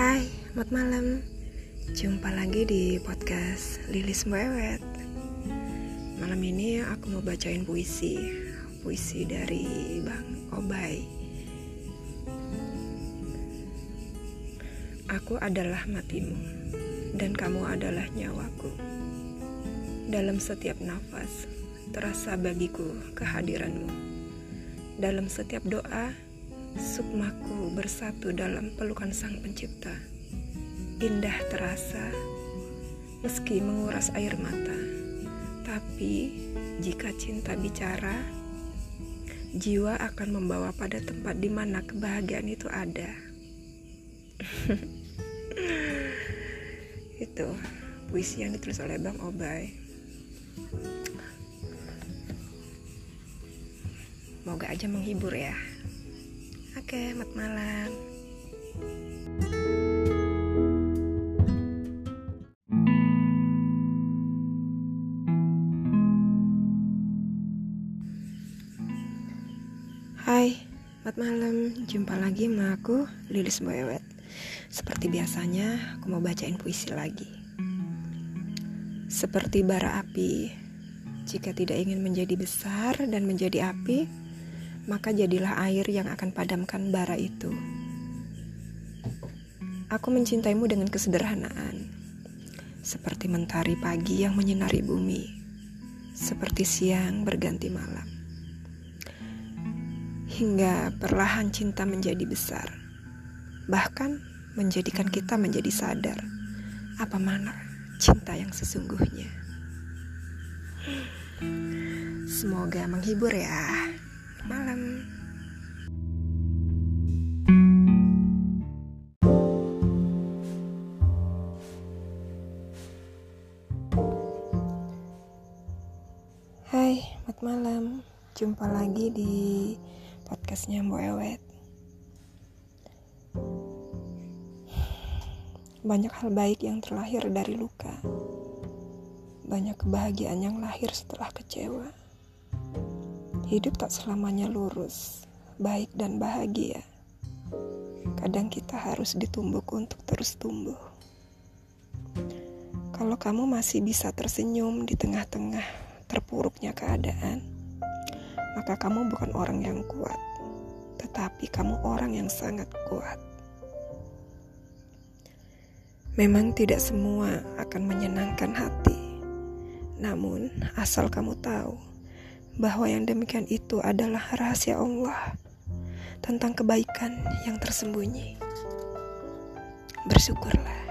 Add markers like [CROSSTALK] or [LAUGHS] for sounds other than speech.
Hai, selamat malam. Jumpa lagi di podcast Lilis Mbewet. Malam ini aku mau bacain puisi. Puisi dari Bang Obay. Aku adalah matimu Dan kamu adalah nyawaku. Dalam setiap nafas Terasa bagiku kehadiranmu. Dalam setiap doa Sukmaku bersatu dalam pelukan sang pencipta. Indah terasa, meski menguras air mata. Tapi, jika cinta bicara, jiwa akan membawa pada tempat di mana kebahagiaan itu ada. [LAUGHS] itu puisi yang ditulis oleh Bang Obay. Moga aja menghibur ya. Oke, selamat malam. Hai, selamat malam. Jumpa lagi sama aku, Lilis Boyewet. Seperti biasanya, aku mau bacain puisi lagi. Seperti bara api, jika tidak ingin menjadi besar dan menjadi api, maka jadilah air yang akan padamkan bara itu. Aku mencintaimu dengan kesederhanaan, seperti mentari pagi yang menyinari bumi, seperti siang berganti malam. Hingga perlahan cinta menjadi besar, bahkan menjadikan kita menjadi sadar apa mana cinta yang sesungguhnya. Semoga menghibur ya malam. Hai, selamat malam. Jumpa lagi di podcastnya Mbak Ewet. Banyak hal baik yang terlahir dari luka. Banyak kebahagiaan yang lahir setelah kecewa. Hidup tak selamanya lurus, baik dan bahagia. Kadang kita harus ditumbuk untuk terus tumbuh. Kalau kamu masih bisa tersenyum di tengah-tengah terpuruknya keadaan, maka kamu bukan orang yang kuat, tetapi kamu orang yang sangat kuat. Memang tidak semua akan menyenangkan hati, namun asal kamu tahu bahwa yang demikian itu adalah rahasia Allah tentang kebaikan yang tersembunyi. Bersyukurlah.